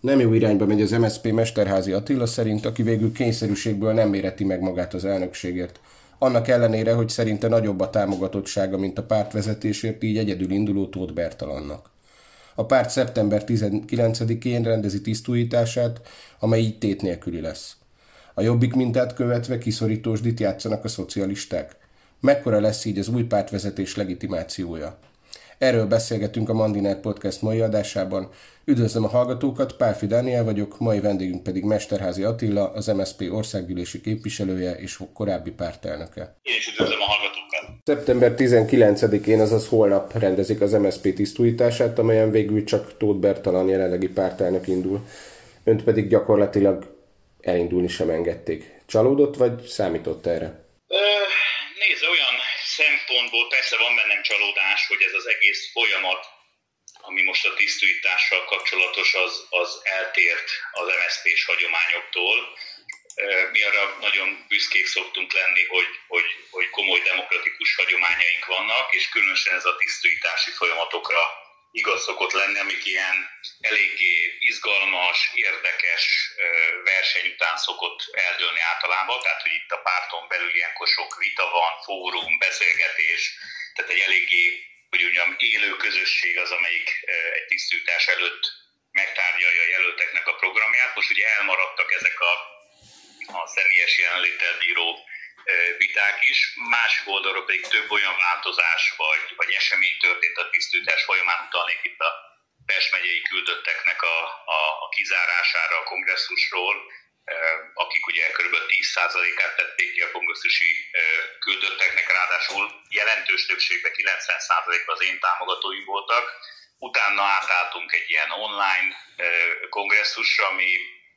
Nem jó irányba megy az MSZP Mesterházi Attila szerint, aki végül kényszerűségből nem méreti meg magát az elnökségért. Annak ellenére, hogy szerinte nagyobb a támogatottsága, mint a párt vezetésért, így egyedül induló Tóth Bertalannak. A párt szeptember 19-én rendezi tisztújítását, amely így tét nélküli lesz. A jobbik mintát követve kiszorítósdit játszanak a szocialisták. Mekkora lesz így az új pártvezetés legitimációja? Erről beszélgetünk a Mandiner Podcast mai adásában. Üdvözlöm a hallgatókat, Pálfi Dániel vagyok, mai vendégünk pedig Mesterházi Attila, az MSZP országgyűlési képviselője és korábbi pártelnöke. Én is üdvözlöm a hallgatókat. Szeptember 19-én, azaz holnap rendezik az MSZP tisztújítását, amelyen végül csak Tóth Bertalan jelenlegi pártelnök indul. Önt pedig gyakorlatilag elindulni sem engedték. Csalódott, vagy számított erre? Nézd, olyan szempontból persze van bennem csalódás, hogy ez az egész folyamat, ami most a tisztújítással kapcsolatos, az, az eltért az MSZP-s hagyományoktól. Mi arra nagyon büszkék szoktunk lenni, hogy, hogy, hogy komoly demokratikus hagyományaink vannak, és különösen ez a tisztújítási folyamatokra igaz szokott lenni, amik ilyen eléggé izgalmas, érdekes verseny után szokott eldőlni általában, tehát hogy itt a párton belül ilyenkor sok vita van, fórum, beszélgetés, tehát egy eléggé, hogy mondjam, élő közösség az, amelyik egy tisztítás előtt megtárgyalja a jelölteknek a programját. Most ugye elmaradtak ezek a, a személyes jelenléttel bíró viták is, másik oldalról pedig több olyan változás vagy, vagy esemény történt a tisztítás folyamán, utalnék itt a Pest megyei küldötteknek a, a, a kizárására a kongresszusról, akik ugye kb. 10%-át tették ki a kongresszusi küldötteknek, ráadásul jelentős többségben 90% az én támogatói voltak. Utána átálltunk egy ilyen online kongresszusra, ami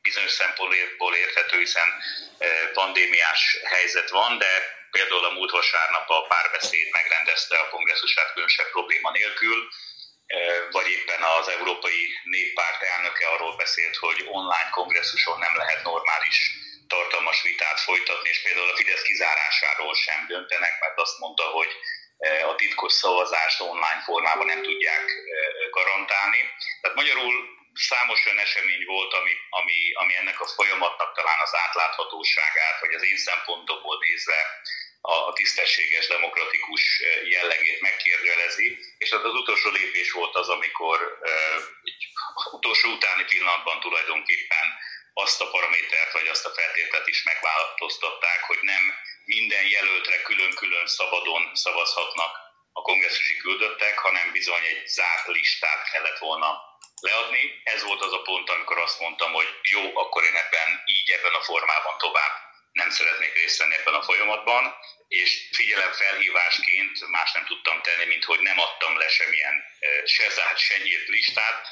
bizonyos szempontból érthető, hiszen e, pandémiás helyzet van, de például a múlt vasárnap a párbeszéd megrendezte a kongresszusát különösebb probléma nélkül, e, vagy éppen az Európai Néppárt elnöke arról beszélt, hogy online kongresszuson nem lehet normális tartalmas vitát folytatni, és például a Fidesz kizárásáról sem döntenek, mert azt mondta, hogy e, a titkos szavazást online formában nem tudják garantálni. Tehát magyarul számos olyan esemény volt, ami, ami, ami ennek a folyamatnak talán az átláthatóságát, vagy az én szempontomból nézve a, a tisztességes, demokratikus jellegét megkérdőjelezi, és az az utolsó lépés volt az, amikor egy utolsó utáni pillanatban tulajdonképpen azt a paramétert, vagy azt a feltételt is megváltoztatták, hogy nem minden jelöltre külön-külön szabadon szavazhatnak a kongresszusi küldöttek, hanem bizony egy zárt listát kellett volna leadni. Ez volt az a pont, amikor azt mondtam, hogy jó, akkor én ebben így, ebben a formában tovább nem szeretnék részt venni ebben a folyamatban, és figyelem felhívásként más nem tudtam tenni, mint hogy nem adtam le semmilyen se zárt, se nyílt listát,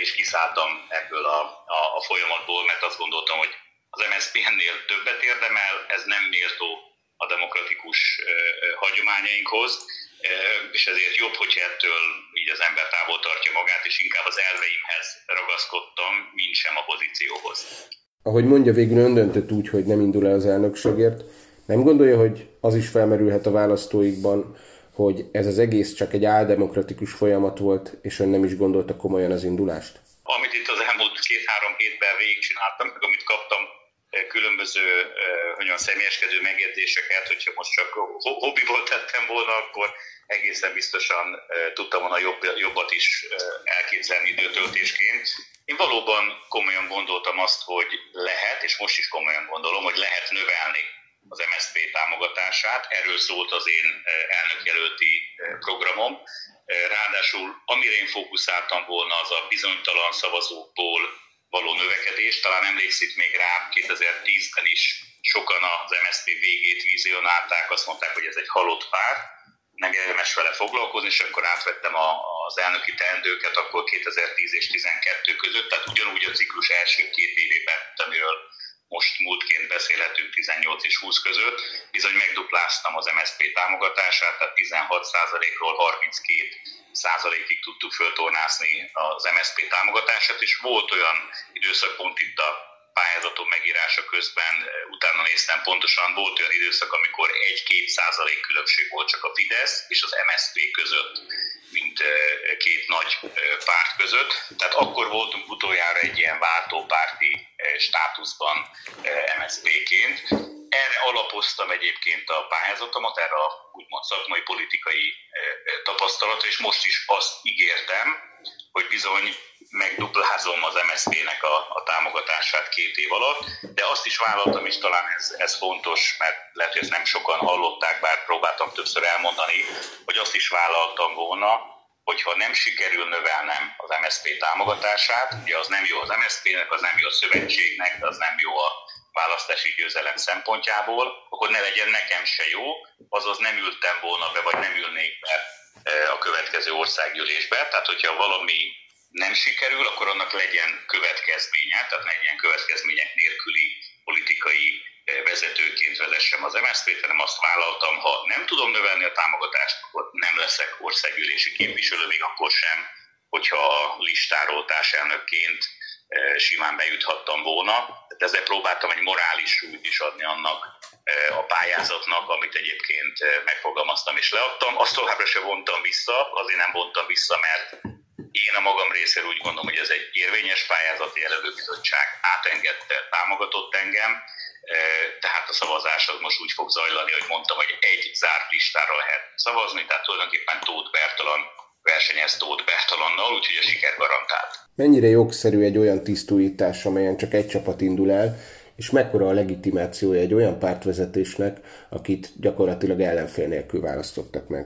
és kiszálltam ebből a, a, a folyamatból, mert azt gondoltam, hogy az MSZP ennél többet érdemel, ez nem méltó a demokratikus hagyományainkhoz, és ezért jobb, hogy ettől így az ember távol tartja magát, és inkább az elveimhez ragaszkodtam, mint sem a pozícióhoz. Ahogy mondja, végül ön döntött úgy, hogy nem indul el az elnökségért. Nem gondolja, hogy az is felmerülhet a választóikban, hogy ez az egész csak egy áldemokratikus folyamat volt, és ön nem is gondolta komolyan az indulást? Amit itt az elmúlt két-három hétben végigcsináltam, meg amit kaptam különböző olyan személyeskedő megjegyzéseket, hogyha most csak hobbiból tettem volna, akkor egészen biztosan tudtam volna jobb, jobbat is elképzelni időtöltésként. Én valóban komolyan gondoltam azt, hogy lehet, és most is komolyan gondolom, hogy lehet növelni az MSZP támogatását. Erről szólt az én elnökjelölti programom. Ráadásul amire én fókuszáltam volna, az a bizonytalan szavazókból való növekedés. Talán emlékszik még rá, 2010-ben is sokan az MSZP végét vizionálták, azt mondták, hogy ez egy halott pár, nem érdemes vele foglalkozni, és akkor átvettem a, az elnöki teendőket akkor 2010 és 2012 között, tehát ugyanúgy a ciklus első két évében, amiről most múltként beszélhetünk 18 és 20 között, bizony megdupláztam az MSZP támogatását, tehát 16%-ról 32 százalékig tudtuk föltornászni az MSZP támogatását, és volt olyan időszak pont itt a pályázatom megírása közben, utána néztem pontosan, volt olyan időszak, amikor 1-2 százalék különbség volt csak a Fidesz és az MSZP között, mint két nagy párt között. Tehát akkor voltunk utoljára egy ilyen váltópárti státuszban MSZP-ként. Erre alapoztam egyébként a pályázatomat, erre a úgymond szakmai politikai tapasztalatra, és most is azt ígértem, hogy bizony megduplázom az MSZP-nek a, a támogatását két év alatt, de azt is vállaltam, és talán ez, ez fontos, mert lehet, hogy ezt nem sokan hallották, bár próbáltam többször elmondani, hogy azt is vállaltam volna, hogyha nem sikerül növelnem az MSZP támogatását, ugye az nem jó az MSZP-nek, az nem jó a szövetségnek, az nem jó a választási győzelem szempontjából, akkor ne legyen nekem se jó, azaz nem ültem volna be, vagy nem ülnék be a következő országgyűlésbe. Tehát, hogyha valami nem sikerül, akkor annak legyen következménye, tehát legyen következmények nélküli politikai e, vezetőként vezessem az MSZP-t, hanem azt vállaltam, ha nem tudom növelni a támogatást, akkor nem leszek országgyűlési képviselő, még akkor sem, hogyha listáról társelnökként simán bejuthattam volna. Tehát ezzel próbáltam egy morális súlyt is adni annak a pályázatnak, amit egyébként megfogalmaztam és leadtam. Azt továbbra se vontam vissza, azért nem vontam vissza, mert én a magam részéről úgy gondolom, hogy ez egy érvényes pályázati jelölőbizottság átengedte, támogatott engem, tehát a szavazás az most úgy fog zajlani, hogy mondtam, hogy egy zárt listára lehet szavazni, tehát tulajdonképpen Tóth Bertalan versenyez Tóth Bertalannal, úgyhogy a siker garantált. Mennyire jogszerű egy olyan tisztújítás, amelyen csak egy csapat indul el, és mekkora a legitimációja egy olyan pártvezetésnek, akit gyakorlatilag ellenfél nélkül választottak meg?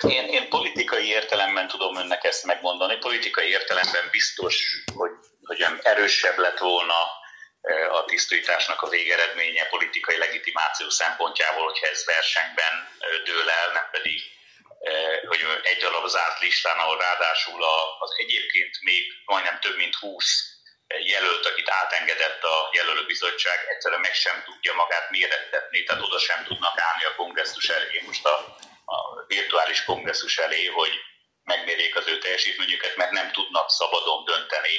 Én, én politikai értelemben tudom önnek ezt megmondani. Politikai értelemben biztos, hogy, hogy erősebb lett volna a tisztításnak a végeredménye politikai legitimáció szempontjából, hogyha ez versenyben dől el, nem pedig hogy egy darab zárt listán, ahol ráadásul az egyébként még majdnem több mint 20 jelölt, akit átengedett a jelölőbizottság, egyszerűen meg sem tudja magát mérettetni, tehát oda sem tudnak állni a kongresszus elé, most a, a virtuális kongresszus elé, hogy megmérjék az ő teljesítményüket, mert nem tudnak szabadon dönteni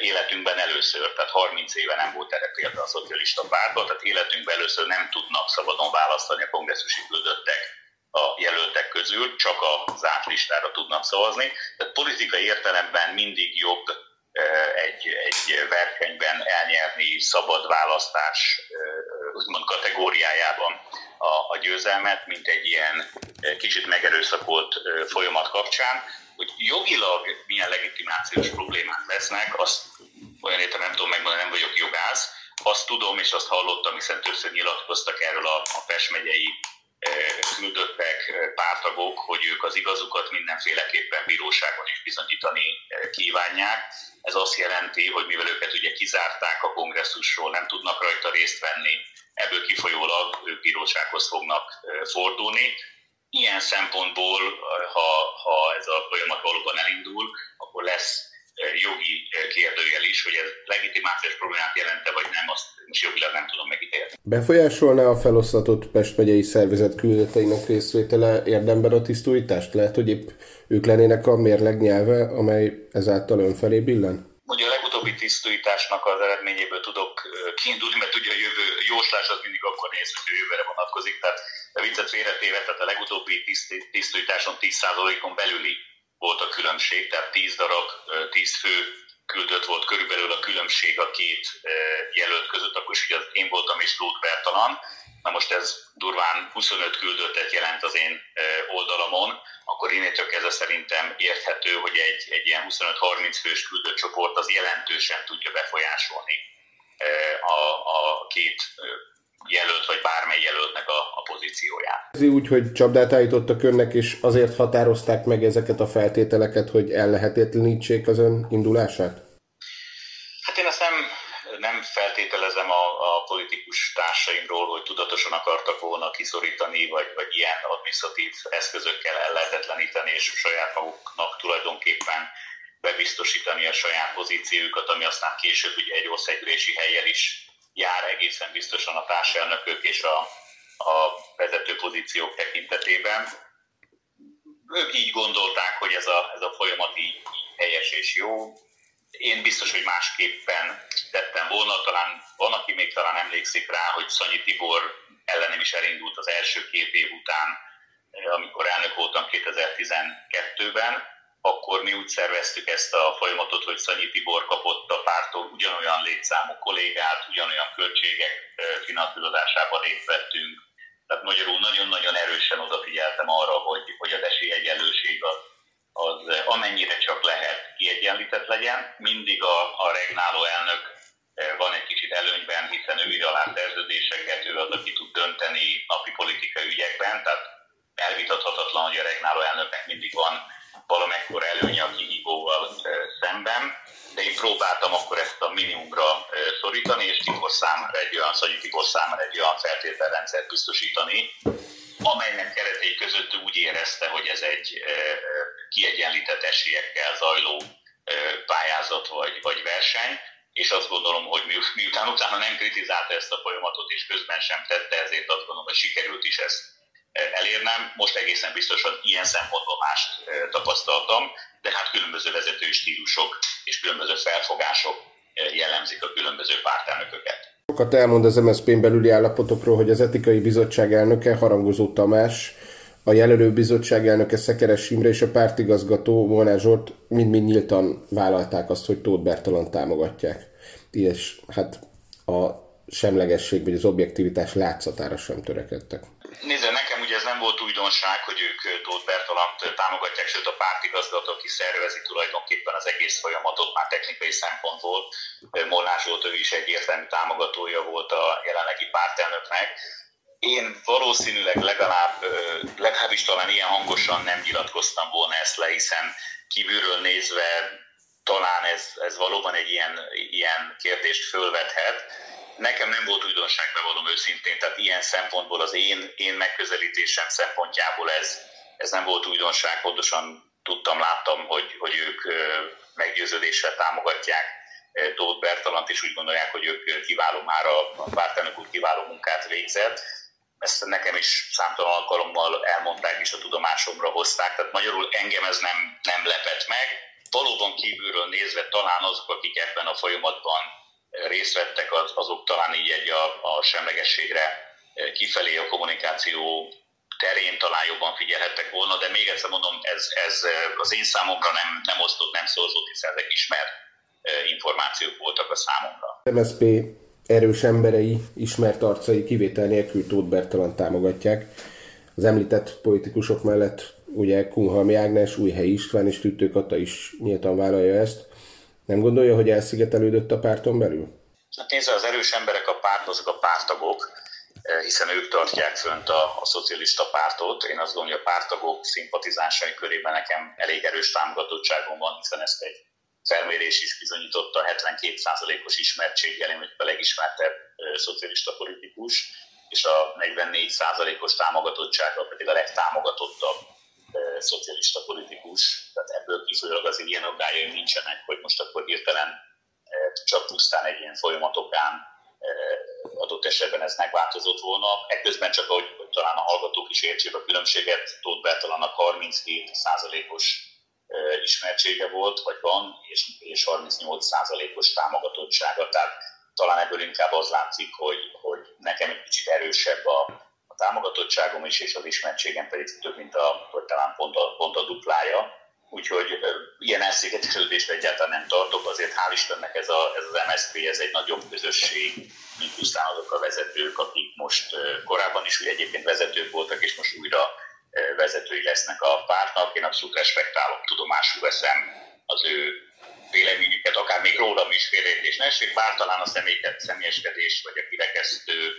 életünkben először, tehát 30 éve nem volt erre példa a szocialista pártban, tehát életünkben először nem tudnak szabadon választani a kongresszusi küldöttek a jelöltek közül, csak a zárt listára tudnak szavazni. Tehát politikai értelemben mindig jobb egy, egy versenyben elnyerni szabad választás úgymond kategóriájában a, a győzelmet, mint egy ilyen kicsit megerőszakolt folyamat kapcsán. Hogy jogilag milyen legitimációs problémák lesznek, azt olyan értem nem tudom megmondani, nem vagyok jogász, azt tudom, és azt hallottam, hiszen többször nyilatkoztak erről a, a Pest megyei küldöttek pártagok, hogy ők az igazukat mindenféleképpen bíróságon is bizonyítani kívánják. Ez azt jelenti, hogy mivel őket ugye kizárták a kongresszusról, nem tudnak rajta részt venni, ebből kifolyólag ők bírósághoz fognak fordulni. Ilyen szempontból, ha, ha ez a folyamat valóban elindul, akkor lesz jogi kérdőjel is, hogy ez legitimációs problémát jelente, vagy nem, azt most jogilag nem tudom megítélni. Befolyásolná a feloszlatott Pest megyei szervezet küldeteinek részvétele érdemben a tisztújítást? Lehet, hogy épp ők lennének a mérleg nyelve, amely ezáltal önfelé billen? Ugye a legutóbbi tisztújításnak az eredményéből tudok kiindulni, mert ugye a jövő jóslás az mindig akkor néz, hogy a jövőre vonatkozik, tehát a viccet félretéve, tehát a legutóbbi tisztújításon 10%-on belüli volt a különbség, tehát 10 darab, 10 fő küldött volt körülbelül a különbség a két jelölt között, akkor is ugye én voltam és Lót Bertalan, na most ez durván 25 küldöttet jelent az én oldalamon, akkor csak ez szerintem érthető, hogy egy, egy ilyen 25-30 fős küldött csoport az jelentősen tudja befolyásolni a, a két jelölt, vagy bármely jelöltnek a, a pozícióját. Ez úgy, hogy csapdát állítottak önnek, és azért határozták meg ezeket a feltételeket, hogy ellehetetlenítsék az ön indulását? Hát én ezt nem, nem feltételezem a, a politikus társaimról, hogy tudatosan akartak volna kiszorítani, vagy, vagy ilyen administratív eszközökkel ellehetetleníteni, és saját maguknak tulajdonképpen bebiztosítani a saját pozíciójukat, ami aztán később ugye egy országgyűlési helyjel is jár egészen biztosan a társelnökök és a, a vezető pozíciók tekintetében. Ők így gondolták, hogy ez a, ez a folyamat így, helyes és jó. Én biztos, hogy másképpen tettem volna, talán van, aki még talán emlékszik rá, hogy Szanyi Tibor ellenem is elindult az első két év után, amikor elnök voltam 2012-ben, akkor mi úgy szerveztük ezt a folyamatot, hogy Szanyi Tibor kapott a pártól ugyanolyan létszámú kollégát, ugyanolyan költségek finanszírozásában részt vettünk. Tehát magyarul nagyon-nagyon erősen odafigyeltem arra, hogy, hogy az esélyegyenlőség az, az amennyire csak lehet kiegyenlített legyen. Mindig a, a regnáló elnök van egy kicsit előnyben, hiszen ő írja alá szerződéseket, ő az, aki tud dönteni napi politikai ügyekben, tehát elvitathatatlan, hogy a regnáló elnöknek mindig van valamekkor előnye a kihívóval szemben, de én próbáltam akkor ezt a minimumra szorítani, és Tibor számára egy olyan, Szanyi Tibor számára egy olyan feltételrendszert biztosítani, amelynek keretei között úgy érezte, hogy ez egy kiegyenlített esélyekkel zajló pályázat vagy, vagy verseny, és azt gondolom, hogy miután utána nem kritizálta ezt a folyamatot, és közben sem tette, ezért azt gondolom, hogy sikerült is ezt elérnem. Most egészen biztosan ilyen szempontból más tapasztaltam, de hát különböző vezetői stílusok és különböző felfogások jellemzik a különböző pártelnököket. Sokat elmond az MSZP-n belüli állapotokról, hogy az etikai bizottság elnöke Harangozó Tamás, a jelölő bizottság elnöke Szekeres Imre és a pártigazgató Volnár Zsolt mind-mind nyíltan vállalták azt, hogy Tóth Bertalan támogatják. És hát a semlegesség vagy az objektivitás látszatára sem törekedtek. Nézze, nekem ugye ez nem volt újdonság, hogy ők Tóth Bertalant támogatják, sőt a pártigazgató, aki szervezi tulajdonképpen az egész folyamatot már technikai szempontból. Molnár Zsolt ő is egyértelmű támogatója volt a jelenlegi pártelnöknek. Én valószínűleg legalább, legalábbis talán ilyen hangosan nem nyilatkoztam volna ezt le, hiszen kívülről nézve talán ez, ez valóban egy ilyen, ilyen kérdést fölvethet nekem nem volt újdonság, bevallom őszintén, tehát ilyen szempontból az én, én megközelítésem szempontjából ez, ez nem volt újdonság, pontosan tudtam, láttam, hogy, hogy ők meggyőződéssel támogatják Tóth Bertalant, és úgy gondolják, hogy ők kiváló már a pártelnök úr kiváló munkát végzett. Ezt nekem is számtalan alkalommal elmondták, és a tudomásomra hozták, tehát magyarul engem ez nem, nem lepett meg. Valóban kívülről nézve talán azok, akik ebben a folyamatban részt vettek, az, azok talán így egy a, a semlegességre e, kifelé a kommunikáció terén talán jobban figyelhettek volna, de még egyszer mondom, ez, ez e, az én számomra nem, nem osztott, nem szorzott, hiszen ezek ismert e, információk voltak a számomra. MSZP erős emberei, ismert arcai kivétel nélkül Tóth Bertalan támogatják. Az említett politikusok mellett ugye Kunhalmi Ágnes, Újhely István és Tüttő Kata is nyíltan vállalja ezt. Nem gondolja, hogy elszigetelődött a párton belül? Hát nézze, az erős emberek a párt, azok a pártagok, eh, hiszen ők tartják fönt a, a szocialista pártot. Én azt gondolom, hogy a pártagok szimpatizánsai körében nekem elég erős támogatottságom van, hiszen ezt egy felmérés is bizonyította 72%-os ismertséggel, én a legismertebb eh, szocialista politikus, és a 44%-os támogatottsággal pedig a legtámogatottabb szocialista politikus, tehát ebből kifolyólag azért ilyen aggályai nincsenek, hogy most akkor hirtelen csak pusztán egy ilyen folyamatokán adott esetben ez megváltozott volna. Ekközben csak, hogy, hogy talán a hallgatók is értsék a különbséget, Tóth Bertalannak 37 os ismertsége volt, vagy van, és, és 38 os támogatottsága. Tehát talán ebből inkább az látszik, hogy, hogy nekem egy kicsit erősebb a, támogatottságom is, és az ismertségem pedig több, mint a, vagy talán pont a, pont a duplája. Úgyhogy ilyen elszigetelődést egyáltalán nem tartok, azért hál' Istennek ez, a, ez az MSZP, ez egy nagyobb közösség, mint pusztán azok a vezetők, akik most korábban is ugye egyébként vezetők voltak, és most újra vezetői lesznek a pártnak. Én abszolút respektálom, tudomásul veszem az ő véleményüket, akár még rólam is félreértés ne esik, bár talán a személyeket, személyeskedés vagy a kirekesztő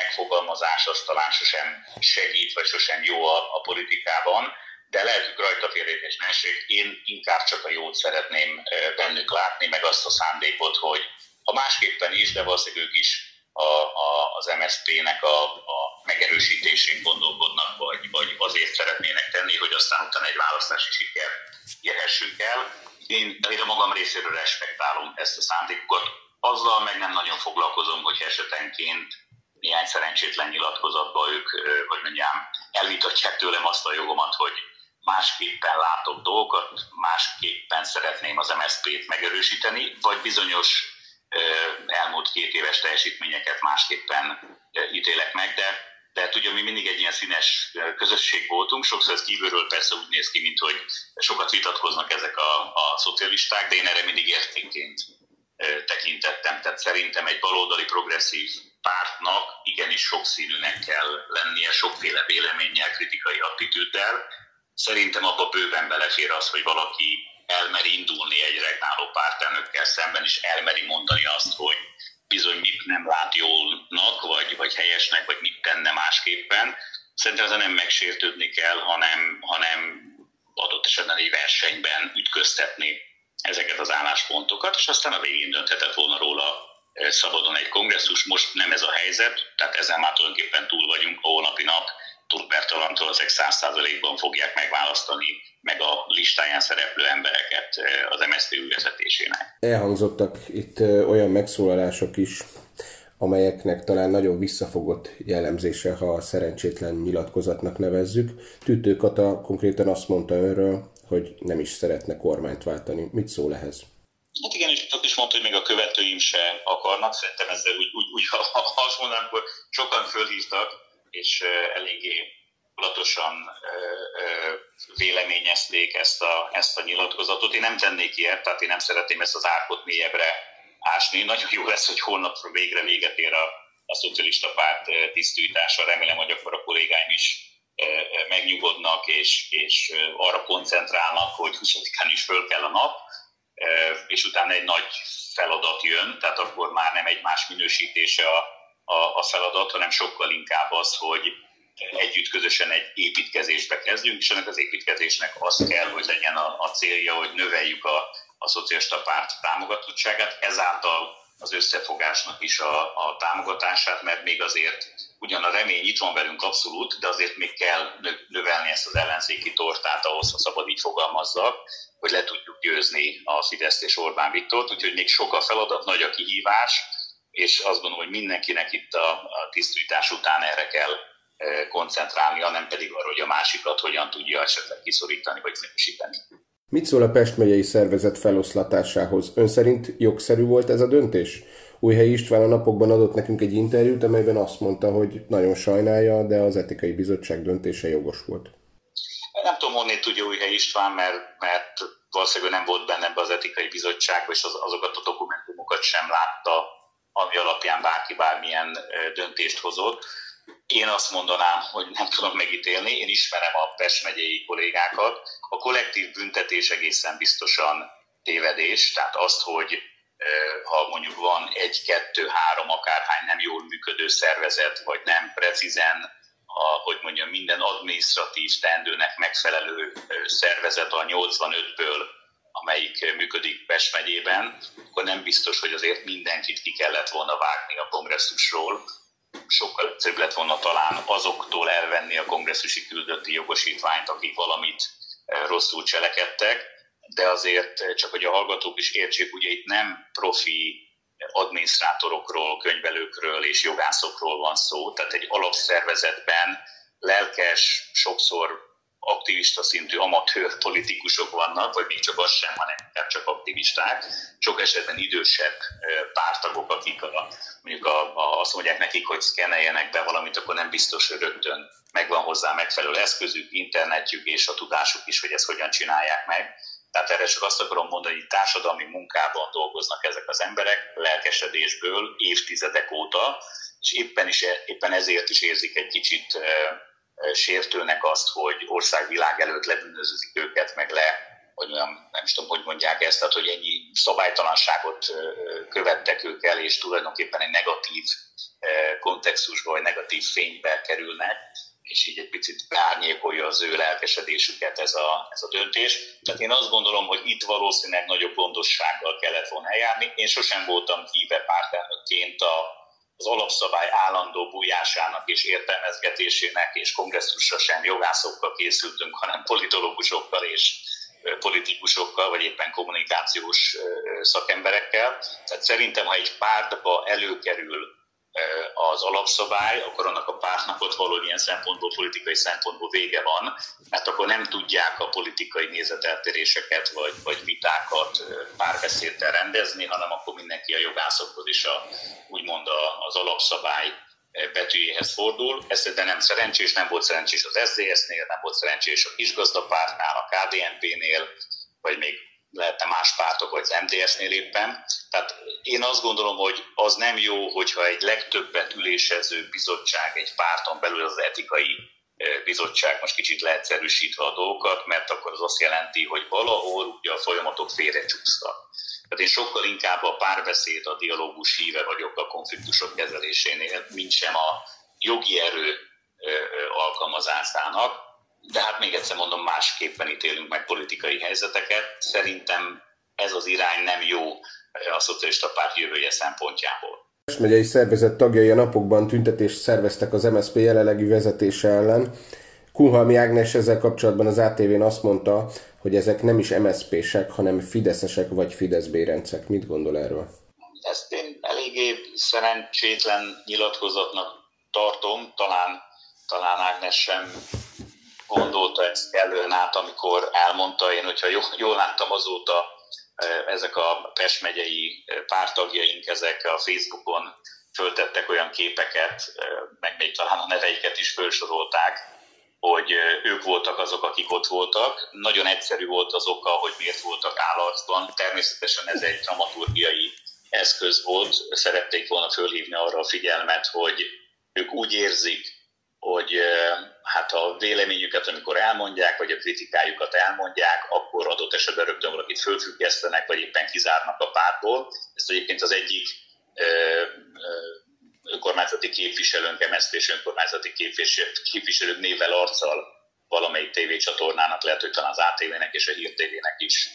megfogalmazás az talán sosem segít, vagy sosem jó a, a politikában, de lehet, hogy rajta félreértés ne Én inkább csak a jót szeretném bennük látni, meg azt a szándékot, hogy a másképpen is, de valószínűleg ők is a, a, az MSZP-nek a, a megerősítésén gondolkodnak, vagy, vagy azért szeretnének tenni, hogy aztán utána egy választási siker érhessünk el. Én, én a magam részéről respektálom ezt a szándékokat. Azzal meg nem nagyon foglalkozom, hogy esetenként néhány szerencsétlen nyilatkozatban ők, hogy mondjam, elvitatják tőlem azt a jogomat, hogy másképpen látok dolgokat, másképpen szeretném az MSZP-t megerősíteni, vagy bizonyos elmúlt két éves teljesítményeket másképpen ítélek meg, de, tehát ugye mi mindig egy ilyen színes közösség voltunk, sokszor ez kívülről persze úgy néz ki, mint hogy sokat vitatkoznak ezek a, a szocialisták, de én erre mindig értékként tekintettem. Tehát szerintem egy baloldali progresszív pártnak igenis sokszínűnek kell lennie, sokféle véleménnyel, kritikai attitűddel. Szerintem abba bőven belefér az, hogy valaki elmeri indulni egy regnáló pártelnökkel szemben, és elmeri mondani azt, hogy bizony mit nem lát jólnak, vagy, vagy helyesnek, vagy mit tenne másképpen. Szerintem ezen nem megsértődni kell, hanem, hanem adott esetben egy versenyben ütköztetni ezeket az álláspontokat, és aztán a végén dönthetett volna róla szabadon egy kongresszus. Most nem ez a helyzet, tehát ezen már tulajdonképpen túl vagyunk a holnapi nap. Turbert Talantól ezek száz százalékban fogják megválasztani meg a listáján szereplő embereket az MSZP vezetésének. Elhangzottak itt olyan megszólalások is, amelyeknek talán nagyon visszafogott jellemzése, ha a szerencsétlen nyilatkozatnak nevezzük. Tütő Kata konkrétan azt mondta önről, hogy nem is szeretne kormányt váltani. Mit szól ehhez? Hát igen, és is mondta, hogy még a követőim se akarnak. Szerintem ezzel úgy, úgy, úgy azt mondanám, akkor sokan fölhívtak, és eléggé tudatosan véleményezték ezt a, ezt a nyilatkozatot. Én nem tennék ilyet, tehát én nem szeretném ezt az árkot mélyebbre ásni. Nagyon jó lesz, hogy holnapra végre véget ér a, a szocialista párt tisztújítása. Remélem, hogy akkor a kollégáim is megnyugodnak, és, és arra koncentrálnak, hogy 20-án is föl kell a nap, és utána egy nagy feladat jön, tehát akkor már nem egy más minősítése a, a, a feladat, hanem sokkal inkább az, hogy együtt közösen egy építkezésbe kezdjünk, és ennek az építkezésnek az kell, hogy legyen a, a célja, hogy növeljük a, a szocialista párt támogatottságát, ezáltal az összefogásnak is a, a támogatását, mert még azért ugyan a remény itt van velünk abszolút, de azért még kell növelni ezt az ellenzéki tortát ahhoz, ha szabad így fogalmazzak, hogy le tudjuk győzni a Fideszt és Orbán Viktort, úgyhogy még sok a feladat, nagy a kihívás, és azt gondolom, hogy mindenkinek itt a, a tisztítás után erre kell koncentrálnia, nem pedig arra, hogy a másikat hogyan tudja esetleg kiszorítani vagy minősíteni. Mit szól a Pest megyei szervezet feloszlatásához? Ön szerint jogszerű volt ez a döntés? Újhelyi István a napokban adott nekünk egy interjút, amelyben azt mondta, hogy nagyon sajnálja, de az etikai bizottság döntése jogos volt. Nem tudom, honnét tudja Újhely István, mert, mert valószínűleg nem volt benne ebbe az etikai bizottságban, és az, azokat a dokumentumokat sem látta, ami alapján bárki bármilyen döntést hozott. Én azt mondanám, hogy nem tudom megítélni, én ismerem a Pest megyei kollégákat. A kollektív büntetés egészen biztosan tévedés, tehát azt, hogy ha mondjuk van egy, kettő, három, akárhány nem jól működő szervezet, vagy nem precízen, a, hogy mondjam, minden adminisztratív teendőnek megfelelő szervezet a 85-ből, amelyik működik Pest megyében, akkor nem biztos, hogy azért mindenkit ki kellett volna vágni a kongresszusról. Sokkal egyszerűbb lett volna talán azoktól elvenni a kongresszusi küldötti jogosítványt, akik valamit rosszul cselekedtek, de azért csak, hogy a hallgatók is értsék, ugye itt nem profi adminisztrátorokról, könyvelőkről és jogászokról van szó, tehát egy alapszervezetben lelkes, sokszor aktivista szintű amatőr politikusok vannak, vagy még csak az sem, hanem csak aktivisták, sok esetben idősebb pártagok, akik a, mondjuk a, a, azt mondják nekik, hogy szkeneljenek be valamit, akkor nem biztos, hogy rögtön megvan hozzá megfelelő eszközük, internetjük és a tudásuk is, hogy ezt hogyan csinálják meg. Tehát erre csak azt akarom mondani, hogy társadalmi munkában dolgoznak ezek az emberek, lelkesedésből évtizedek óta, és éppen, is, éppen ezért is érzik egy kicsit sértőnek azt, hogy országvilág előtt lebűnözőzik őket, meg le, hogy nem, nem is tudom, hogy mondják ezt, tehát hogy ennyi szabálytalanságot követtek ők el, és tulajdonképpen egy negatív kontextusba, vagy negatív fénybe kerülnek és így egy picit beárnyékolja az ő lelkesedésüket ez a, ez a döntés. Tehát én azt gondolom, hogy itt valószínűleg nagyobb gondossággal kellett volna eljárni. Én sosem voltam híve pártelnökként a, az alapszabály állandó bújásának és értelmezgetésének, és kongresszusra sem jogászokkal készültünk, hanem politológusokkal és politikusokkal, vagy éppen kommunikációs szakemberekkel. Tehát szerintem, ha egy pártba előkerül az alapszabály, akkor annak a pártnak ott valamilyen szempontból, politikai szempontból vége van, mert akkor nem tudják a politikai nézeteltéréseket vagy, vagy vitákat párbeszéddel rendezni, hanem akkor mindenki a jogászokhoz is a, úgymond az alapszabály betűjéhez fordul. Ez de nem szerencsés, nem volt szerencsés az SZDSZ-nél, nem volt szerencsés a kisgazdapártnál, a KDNP-nél, vagy még lehetne más pártok, vagy az MDS-nél éppen. Tehát én azt gondolom, hogy az nem jó, hogyha egy legtöbbet ülésező bizottság egy párton belül az etikai bizottság most kicsit leegyszerűsítve a dolgokat, mert akkor az azt jelenti, hogy valahol ugye a folyamatok félrecsúsztak. Tehát én sokkal inkább a párbeszéd, a dialógus híve vagyok a konfliktusok kezelésénél, mint sem a jogi erő alkalmazásának. De hát még egyszer mondom, másképpen ítélünk meg politikai helyzeteket. Szerintem ez az irány nem jó a szocialista párt jövője szempontjából megyei szervezet tagjai a napokban tüntetést szerveztek az MSZP jelenlegi vezetése ellen. Kunhalmi Ágnes ezzel kapcsolatban az ATV-n azt mondta, hogy ezek nem is MSZP-sek, hanem Fideszesek vagy Fidesz bérencek. Mit gondol erről? Ezt én eléggé szerencsétlen nyilatkozatnak tartom, talán, talán Ágnes sem gondolta ezt kellően át, amikor elmondta. Én, hogyha jól, láttam azóta, ezek a Pest megyei pártagjaink, ezek a Facebookon föltettek olyan képeket, meg még talán a neveiket is felsorolták, hogy ők voltak azok, akik ott voltak. Nagyon egyszerű volt az oka, hogy miért voltak állarcban. Természetesen ez egy dramaturgiai eszköz volt. Szerették volna fölhívni arra a figyelmet, hogy ők úgy érzik, hogy hát a véleményüket, amikor elmondják, vagy a kritikájukat elmondják, akkor adott esetben rögtön valakit fölfüggesztenek, vagy éppen kizárnak a pártból. Ezt egyébként az egyik önkormányzati képviselőnk, MSZP és önkormányzati képviselők névvel, arccal valamelyik tévécsatornának, lehet, hogy talán az ATV-nek és a Hír TV-nek is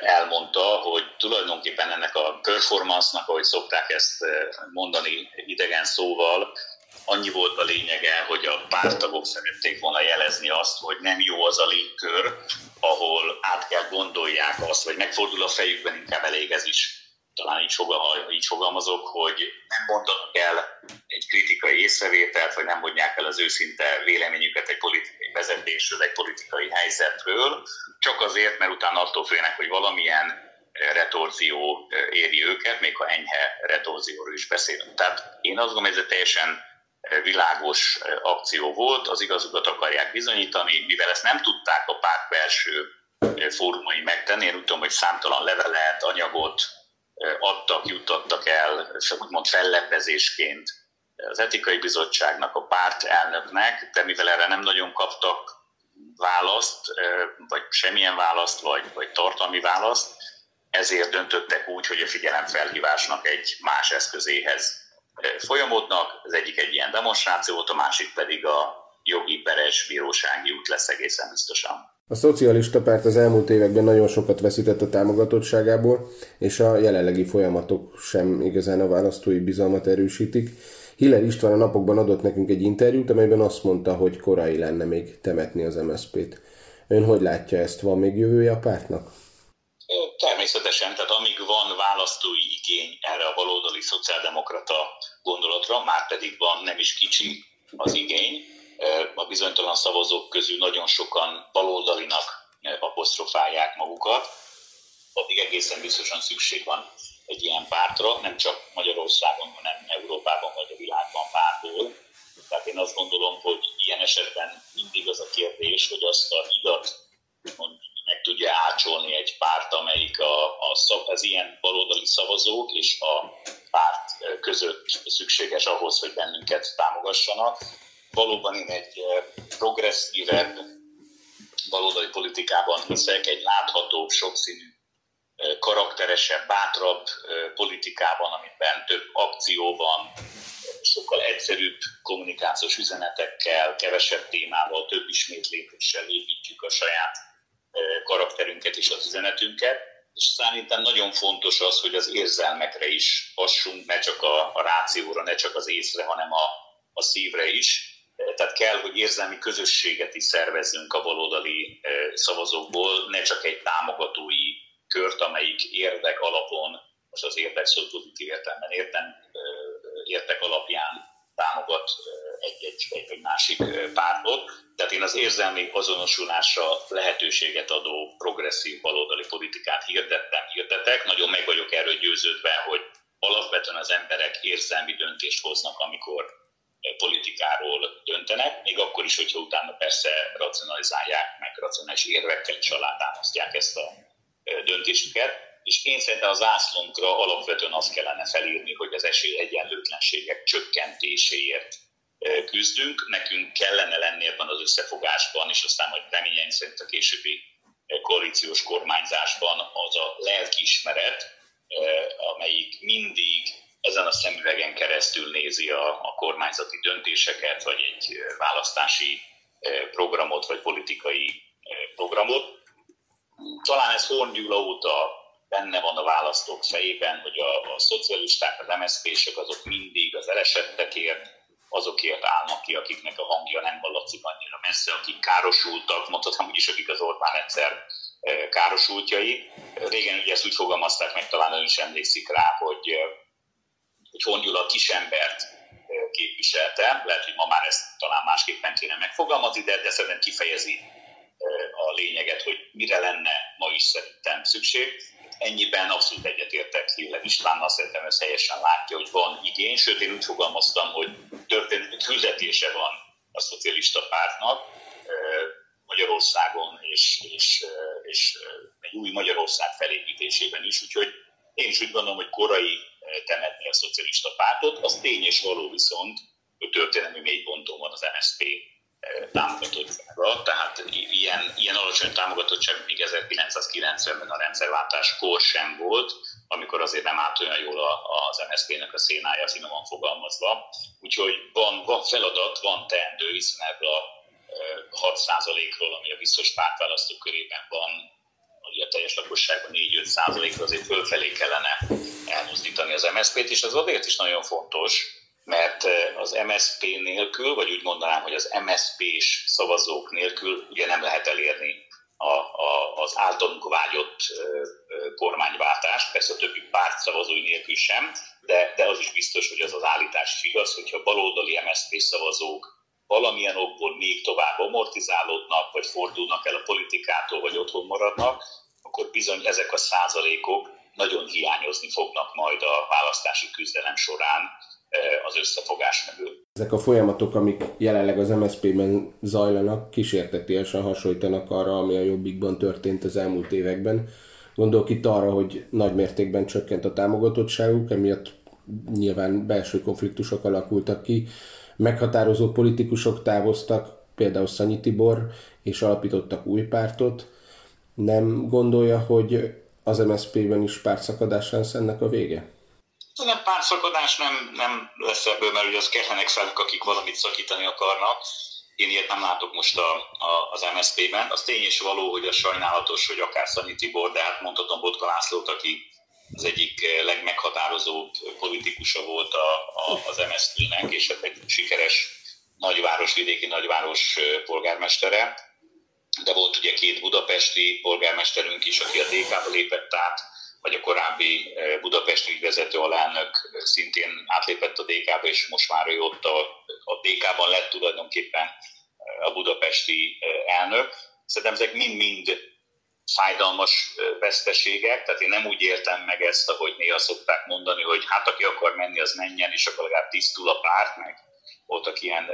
elmondta, hogy tulajdonképpen ennek a performance-nak, ahogy szokták ezt mondani idegen szóval, annyi volt a lényege, hogy a pártagok szerették volna jelezni azt, hogy nem jó az a légkör, ahol át kell gondolják azt, vagy megfordul a fejükben, inkább elég ez is. Talán így, fogal, így fogalmazok, hogy nem mondanak el egy kritikai észrevételt, vagy nem mondják el az őszinte véleményüket egy politikai vezetésről, egy politikai helyzetről, csak azért, mert utána attól félnek, hogy valamilyen retorzió éri őket, még ha enyhe retorzióról is beszélünk. Tehát én azt gondolom, hogy ez egy teljesen világos akció volt, az igazukat akarják bizonyítani, mivel ezt nem tudták a párt belső fórumai megtenni, én úgy tudom, hogy számtalan levelet, anyagot adtak, juttattak el, úgymond fellebbezésként az etikai bizottságnak, a párt elnöknek, de mivel erre nem nagyon kaptak választ, vagy semmilyen választ, vagy, vagy tartalmi választ, ezért döntöttek úgy, hogy a figyelemfelhívásnak egy más eszközéhez folyamodnak, az egyik egy ilyen demonstráció volt, a másik pedig a jogi peres bírósági út lesz egészen biztosan. A szocialista párt az elmúlt években nagyon sokat veszített a támogatottságából, és a jelenlegi folyamatok sem igazán a választói bizalmat erősítik. Hiller István a napokban adott nekünk egy interjút, amelyben azt mondta, hogy korai lenne még temetni az MSZP-t. Ön hogy látja ezt? Van még jövője a pártnak? Természetesen, tehát amíg van választói igény erre a baloldali szociáldemokrata gondolatra, már pedig van nem is kicsi az igény, a bizonytalan szavazók közül nagyon sokan baloldalinak apostrofálják magukat, addig egészen biztosan szükség van egy ilyen pártra, nem csak Magyarországon, hanem Európában vagy a világban bárhol. Tehát én azt gondolom, hogy ilyen esetben mindig az a kérdés, hogy azt a hidat tudja ácsolni egy párt, amelyik a, a, az ilyen baloldali szavazók és a párt között szükséges ahhoz, hogy bennünket támogassanak. Valóban én egy progresszívebb baloldali politikában hiszek, egy látható, sokszínű, karakteresebb, bátrabb politikában, amiben több akció van, sokkal egyszerűbb kommunikációs üzenetekkel, kevesebb témával, több ismétléssel építjük a saját karakterünket és az üzenetünket, és szerintem nagyon fontos az, hogy az érzelmekre is hassunk, ne csak a, a rációra, ne csak az észre, hanem a, a szívre is. Tehát kell, hogy érzelmi közösséget is szervezzünk a baloldali szavazókból, ne csak egy támogatói kört, amelyik érdek alapon, most az érdek szó pozitív értelemben értem, értek alapján támogat egy-egy, egy másik pártot. Tehát én az érzelmi azonosulásra lehetőséget adó progresszív baloldali politikát hirdettem, hirdetek. Nagyon meg vagyok erről győződve, hogy alapvetően az emberek érzelmi döntést hoznak, amikor politikáról döntenek, még akkor is, hogyha utána persze racionalizálják, meg racionális érvekkel is alátámasztják ezt a döntésüket. És én szerintem az zászlónkra alapvetően azt kellene felírni, hogy az esélyegyenlőtlenségek csökkentéséért küzdünk. Nekünk kellene lenni ebben az összefogásban, és aztán majd reményeim szerint a későbbi koalíciós kormányzásban az a lelkiismeret, amelyik mindig ezen a szemüvegen keresztül nézi a, a kormányzati döntéseket, vagy egy választási programot, vagy politikai programot. Talán ez Horn Gyula óta benne van a választók fejében, hogy a, a szocialisták, az MSZP-sek azok mindig az elesettekért, azokért állnak ki, akiknek a hangja nem hallatszik annyira messze, akik károsultak, mondhatom úgy is, akik az Orbán egyszer károsultjai. Régen ugye ezt úgy fogalmazták meg, talán ön is emlékszik rá, hogy hogy Hongyula kisembert képviselte, lehet, hogy ma már ezt talán másképpen kéne megfogalmazni, de, de szerintem kifejezi a lényeget, hogy mire lenne ma is szerintem szükség. Ennyiben abszolút egyetértek Hiller Istvánnal, szerintem ez helyesen látja, hogy van igény, sőt én úgy fogalmaztam, hogy történeti küldetése van a szocialista pártnak Magyarországon és, és, és egy új Magyarország felépítésében is, úgyhogy én is úgy gondolom, hogy korai temetni a szocialista pártot. Az tény és való viszont, hogy történelmi mélyponton van az MSZP támogatottsága, tehát ilyen, ilyen alacsony támogatottság még 1990-ben a rendszerváltáskor sem volt, amikor azért nem állt olyan jól az MSZP-nek a szénája, finoman fogalmazva. Úgyhogy van, van feladat, van teendő, hiszen ebből a 6%-ról, eh, ami a biztos pártválasztók körében van, hogy a teljes lakosságban 4-5 százalékra azért fölfelé kellene elmozdítani az MSZP-t, és ez azért is nagyon fontos, mert az MSZP nélkül, vagy úgy mondanám, hogy az MSZP-s szavazók nélkül ugye nem lehet elérni a, a, az általunk vágyott kormányváltást, persze a többi párt szavazói nélkül sem, de, de az is biztos, hogy az az állítás is igaz, hogyha baloldali MSZP szavazók valamilyen okból még tovább amortizálódnak, vagy fordulnak el a politikától, vagy otthon maradnak, akkor bizony ezek a százalékok nagyon hiányozni fognak majd a választási küzdelem során az összefogás mögül. Ezek a folyamatok, amik jelenleg az MSZP-ben zajlanak, kísértetiesen hasonlítanak arra, ami a Jobbikban történt az elmúlt években. Gondolok itt arra, hogy nagy mértékben csökkent a támogatottságuk, emiatt nyilván belső konfliktusok alakultak ki, meghatározó politikusok távoztak, például Szanyi Tibor, és alapítottak új pártot. Nem gondolja, hogy az MSZP-ben is pártszakadás lesz ennek a vége? Nem pártszakadás nem, nem lesz ebből, mert ugye az kellenek felek, akik valamit szakítani akarnak. Én ilyet nem látok most a, a, az MSZP-ben. Az tény és való, hogy a sajnálatos, hogy akár Szanyi Tibor, de hát mondhatom Botka Lászlót, aki az egyik legmeghatározóbb politikusa volt a, a, az MSZP-nek, és hát egy sikeres nagyváros, vidéki nagyváros polgármestere de volt ugye két budapesti polgármesterünk is, aki a DK-ba lépett át, vagy a korábbi e, budapesti ügyvezető alelnök szintén átlépett a DK-ba, és most már ő ott a, a DK-ban lett tulajdonképpen e, a budapesti elnök. Szerintem ezek mind-mind fájdalmas veszteségek, tehát én nem úgy értem meg ezt, ahogy néha szokták mondani, hogy hát aki akar menni, az menjen, és akkor legalább tisztul a párt, meg voltak ilyen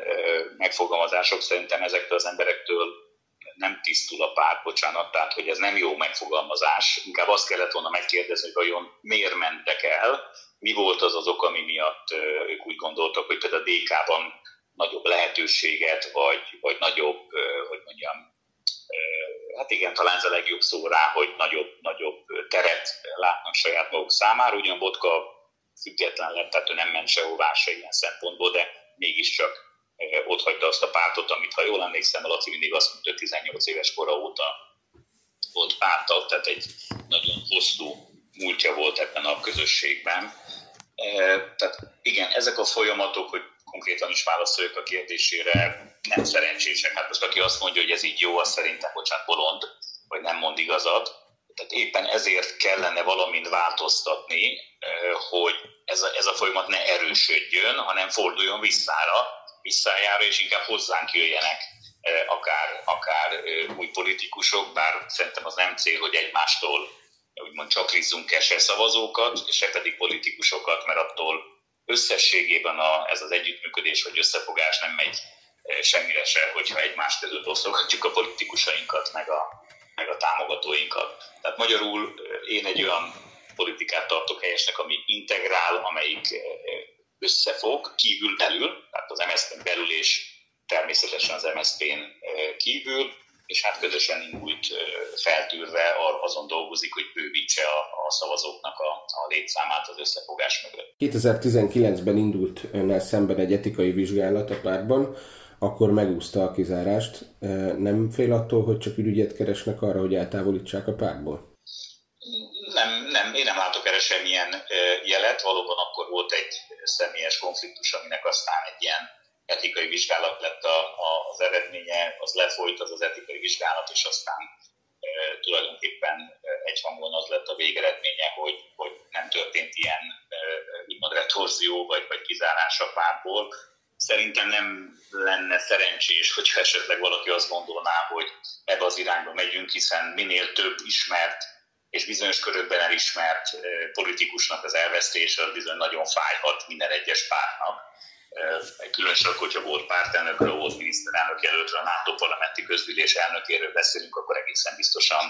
megfogalmazások, szerintem ezektől az emberektől nem tisztul a párt, bocsánat, tehát hogy ez nem jó megfogalmazás. Inkább azt kellett volna megkérdezni, hogy vajon miért mentek el, mi volt az az ok, ami miatt ők úgy gondoltak, hogy például a DK-ban nagyobb lehetőséget, vagy, vagy nagyobb, hogy mondjam, hát igen, talán ez a legjobb szó rá, hogy nagyobb, nagyobb teret látnak saját maguk számára. Ugyan Botka független lett, tehát ő nem ment sehová se ilyen szempontból, de mégiscsak ott hagyta azt a pártot, amit ha jól emlékszem, a Laci mindig azt mondta, hogy 18 éves kora óta volt pártag, tehát egy nagyon hosszú múltja volt ebben a közösségben. Tehát igen, ezek a folyamatok, hogy konkrétan is válaszoljuk a kérdésére, nem szerencsések. Hát most aki azt mondja, hogy ez így jó, az szerintem, bocsánat, bolond, vagy nem mond igazat. Tehát éppen ezért kellene valamint változtatni, hogy ez a, ez a folyamat ne erősödjön, hanem forduljon visszára, visszájára, és inkább hozzánk jöjjenek akár, akár új politikusok, bár szerintem az nem cél, hogy egymástól úgymond csaklizzunk el se szavazókat, se pedig politikusokat, mert attól összességében a, ez az együttműködés vagy összefogás nem megy semmire se, hogyha egymás között osztogatjuk a politikusainkat, meg a, meg a támogatóinkat. Tehát magyarul én egy olyan politikát tartok helyesnek, ami integrál, amelyik összefog kívül belül, tehát az MSZP-n belül és természetesen az MSZP-n kívül, és hát közösen indult feltűrve azon dolgozik, hogy bővítse a, a szavazóknak a, a létszámát az összefogás mögött. 2019-ben indult önnel szemben egy etikai vizsgálat a pártban, akkor megúszta a kizárást. Nem fél attól, hogy csak ürügyet keresnek arra, hogy eltávolítsák a pártból? Nem, nem, én nem látok erre semmilyen jelet. Valóban akkor volt egy személyes konfliktus, aminek aztán egy ilyen etikai vizsgálat lett a, a, az eredménye, az lefolyt az az etikai vizsgálat, és aztán e, tulajdonképpen egyhangon az lett a végeredménye, hogy, hogy nem történt ilyen e, úgymond retorzió vagy, vagy kizárás a pártból. Szerintem nem lenne szerencsés, hogyha esetleg valaki azt gondolná, hogy ebbe az irányba megyünk, hiszen minél több ismert és bizonyos körökben elismert politikusnak az elvesztése az bizony nagyon fájhat minden egyes pártnak különösen hogyha volt pártelnökről, volt miniszterelnök jelöltről, a NATO parlamenti közgyűlés elnökéről beszélünk, akkor egészen biztosan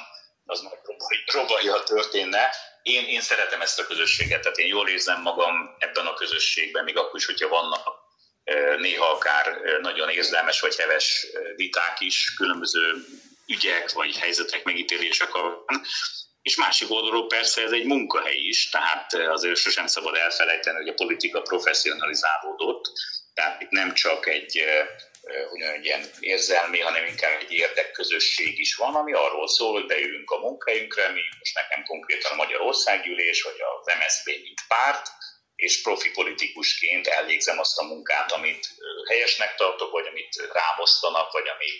az majd próbálja történne. Én, én szeretem ezt a közösséget, tehát én jól érzem magam ebben a közösségben, még akkor is, hogyha vannak néha akár nagyon érzelmes vagy heves viták is, különböző ügyek vagy helyzetek megítélések és másik oldalról persze ez egy munkahely is, tehát azért sosem szabad elfelejteni, hogy a politika professzionalizálódott, tehát itt nem csak egy ugyan egy ilyen érzelmi, hanem inkább egy érdekközösség is van, ami arról szól, hogy beülünk a munkahelyünkre, mi most nekem konkrétan a Magyar Országgyűlés, vagy az MSZP mint párt, és profi politikusként elvégzem azt a munkát, amit helyesnek tartok, vagy amit rámosztanak, vagy ami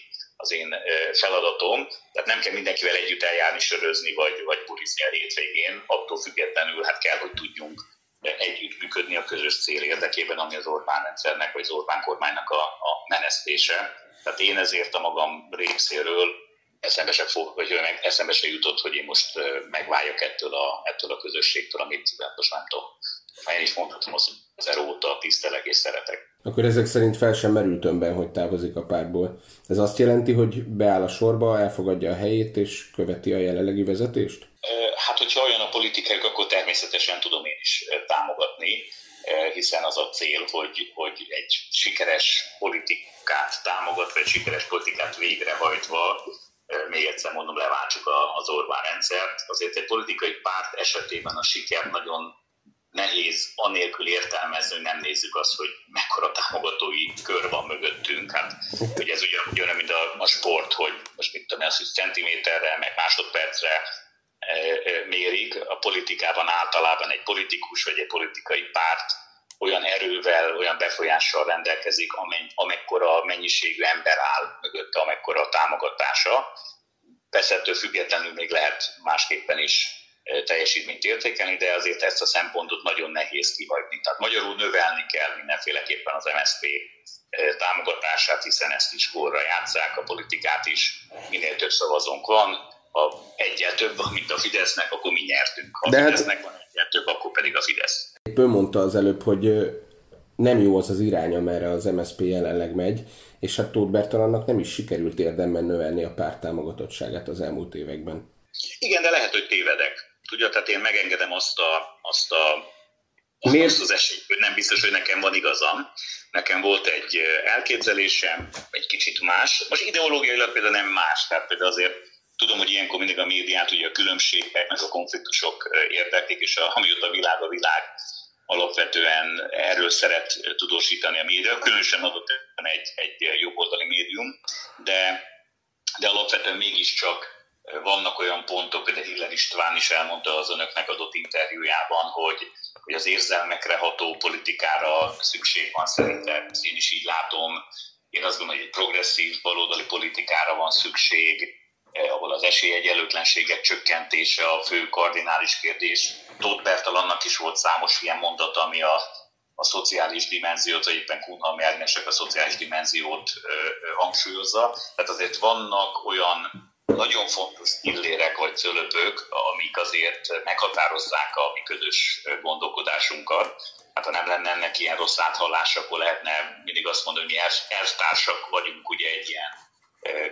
az én feladatom. Tehát nem kell mindenkivel együtt eljárni, sörözni, vagy, vagy burizni a hétvégén. Attól függetlenül hát kell, hogy tudjunk együtt működni a közös cél érdekében, ami az Orbán rendszernek, vagy az Orbán kormánynak a, a menesztése. Tehát én ezért a magam részéről eszembe se, fog, vagy eszembe se jutott, hogy én most megváljak ettől a, ettől a közösségtől, amit most nem tudom, ha én is mondhatom, az ezer óta tisztelek és szeretek. Akkor ezek szerint fel sem merült önben, hogy távozik a pártból. Ez azt jelenti, hogy beáll a sorba, elfogadja a helyét és követi a jelenlegi vezetést? Hát, hogyha olyan a politikájuk, akkor természetesen tudom én is támogatni, hiszen az a cél, hogy, hogy egy sikeres politikát támogat, vagy sikeres politikát végrehajtva, még egyszer mondom, leváltsuk az Orbán rendszert. Azért egy politikai párt esetében a siker nagyon nehéz anélkül értelmezni, hogy nem nézzük azt, hogy mekkora támogatói kör van mögöttünk. Hát ugye ez ugyan, ugyan mint a, a sport, hogy most mit tudom, az, hogy centiméterre, meg másodpercre e, e, mérik. A politikában általában egy politikus vagy egy politikai párt olyan erővel, olyan befolyással rendelkezik, amekkora mennyiségű ember áll mögötte, amekkora a támogatása. Persze ettől függetlenül még lehet másképpen is teljesítményt értékelni, de azért ezt a szempontot nagyon nehéz kihagyni. Tehát magyarul növelni kell mindenféleképpen az MSZP támogatását, hiszen ezt is korra játszák, a politikát is. Minél több szavazónk van, ha egyel több van, mint a Fidesznek, akkor mi nyertünk. Ha de a hát- Fidesznek hát... van egyel több, akkor pedig a Fidesz. Ön mondta az előbb, hogy nem jó az az irány, amerre az MSZP jelenleg megy, és hát Tóth Bertalannak nem is sikerült érdemben növelni a párt támogatottságát az elmúlt években. Igen, de lehet, hogy tévedek. Tudja, tehát én megengedem azt, a, azt, a, Miért? azt az esélyt, hogy nem biztos, hogy nekem van igazam. Nekem volt egy elképzelésem, egy kicsit más. Most ideológiailag például nem más, tehát például azért tudom, hogy ilyenkor mindig a médiát ugye a különbségek, meg a konfliktusok érdeklik, és a, amióta a világ a világ alapvetően erről szeret tudósítani a média, különösen adott egy, egy jobboldali médium, de, de alapvetően mégiscsak vannak olyan pontok, de Hiller István is elmondta az önöknek adott interjújában, hogy, hogy az érzelmekre ható politikára szükség van szerintem. Én is így látom. Én azt gondolom, hogy egy progresszív baloldali politikára van szükség, eh, ahol az esélyegyelőtlenségek csökkentése a fő kardinális kérdés. Tóth Bertalannak is volt számos ilyen mondat, ami a, a szociális dimenziót, vagy éppen Kunhalmi Ágnesek a szociális dimenziót ö, ö, hangsúlyozza. Tehát azért vannak olyan nagyon fontos pillérek vagy cölöpök, amik azért meghatározzák a mi közös gondolkodásunkat. hát ha nem lenne ennek ilyen rossz áthallás, akkor lehetne mindig azt mondani, hogy mi elvtársak vagyunk ugye egy ilyen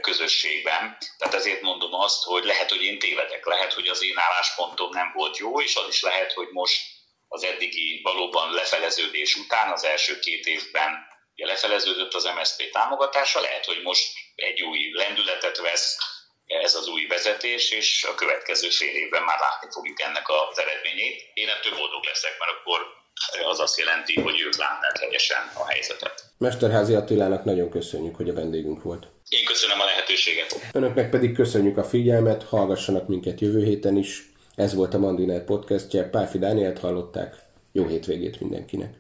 közösségben. Tehát ezért mondom azt, hogy lehet, hogy én tévedek, lehet, hogy az én álláspontom nem volt jó, és az is lehet, hogy most az eddigi valóban lefeleződés után, az első két évben ugye lefeleződött az MSZP támogatása, lehet, hogy most egy új lendületet vesz ez az új vezetés, és a következő fél évben már látni fogjuk ennek az eredményét. Én ettől boldog leszek, mert akkor az azt jelenti, hogy ők látták helyesen a helyzetet. Mesterházi Attilának nagyon köszönjük, hogy a vendégünk volt. Én köszönöm a lehetőséget. Önöknek pedig köszönjük a figyelmet, hallgassanak minket jövő héten is. Ez volt a Mandiner podcastje, Páfi Dánielt hallották. Jó hétvégét mindenkinek!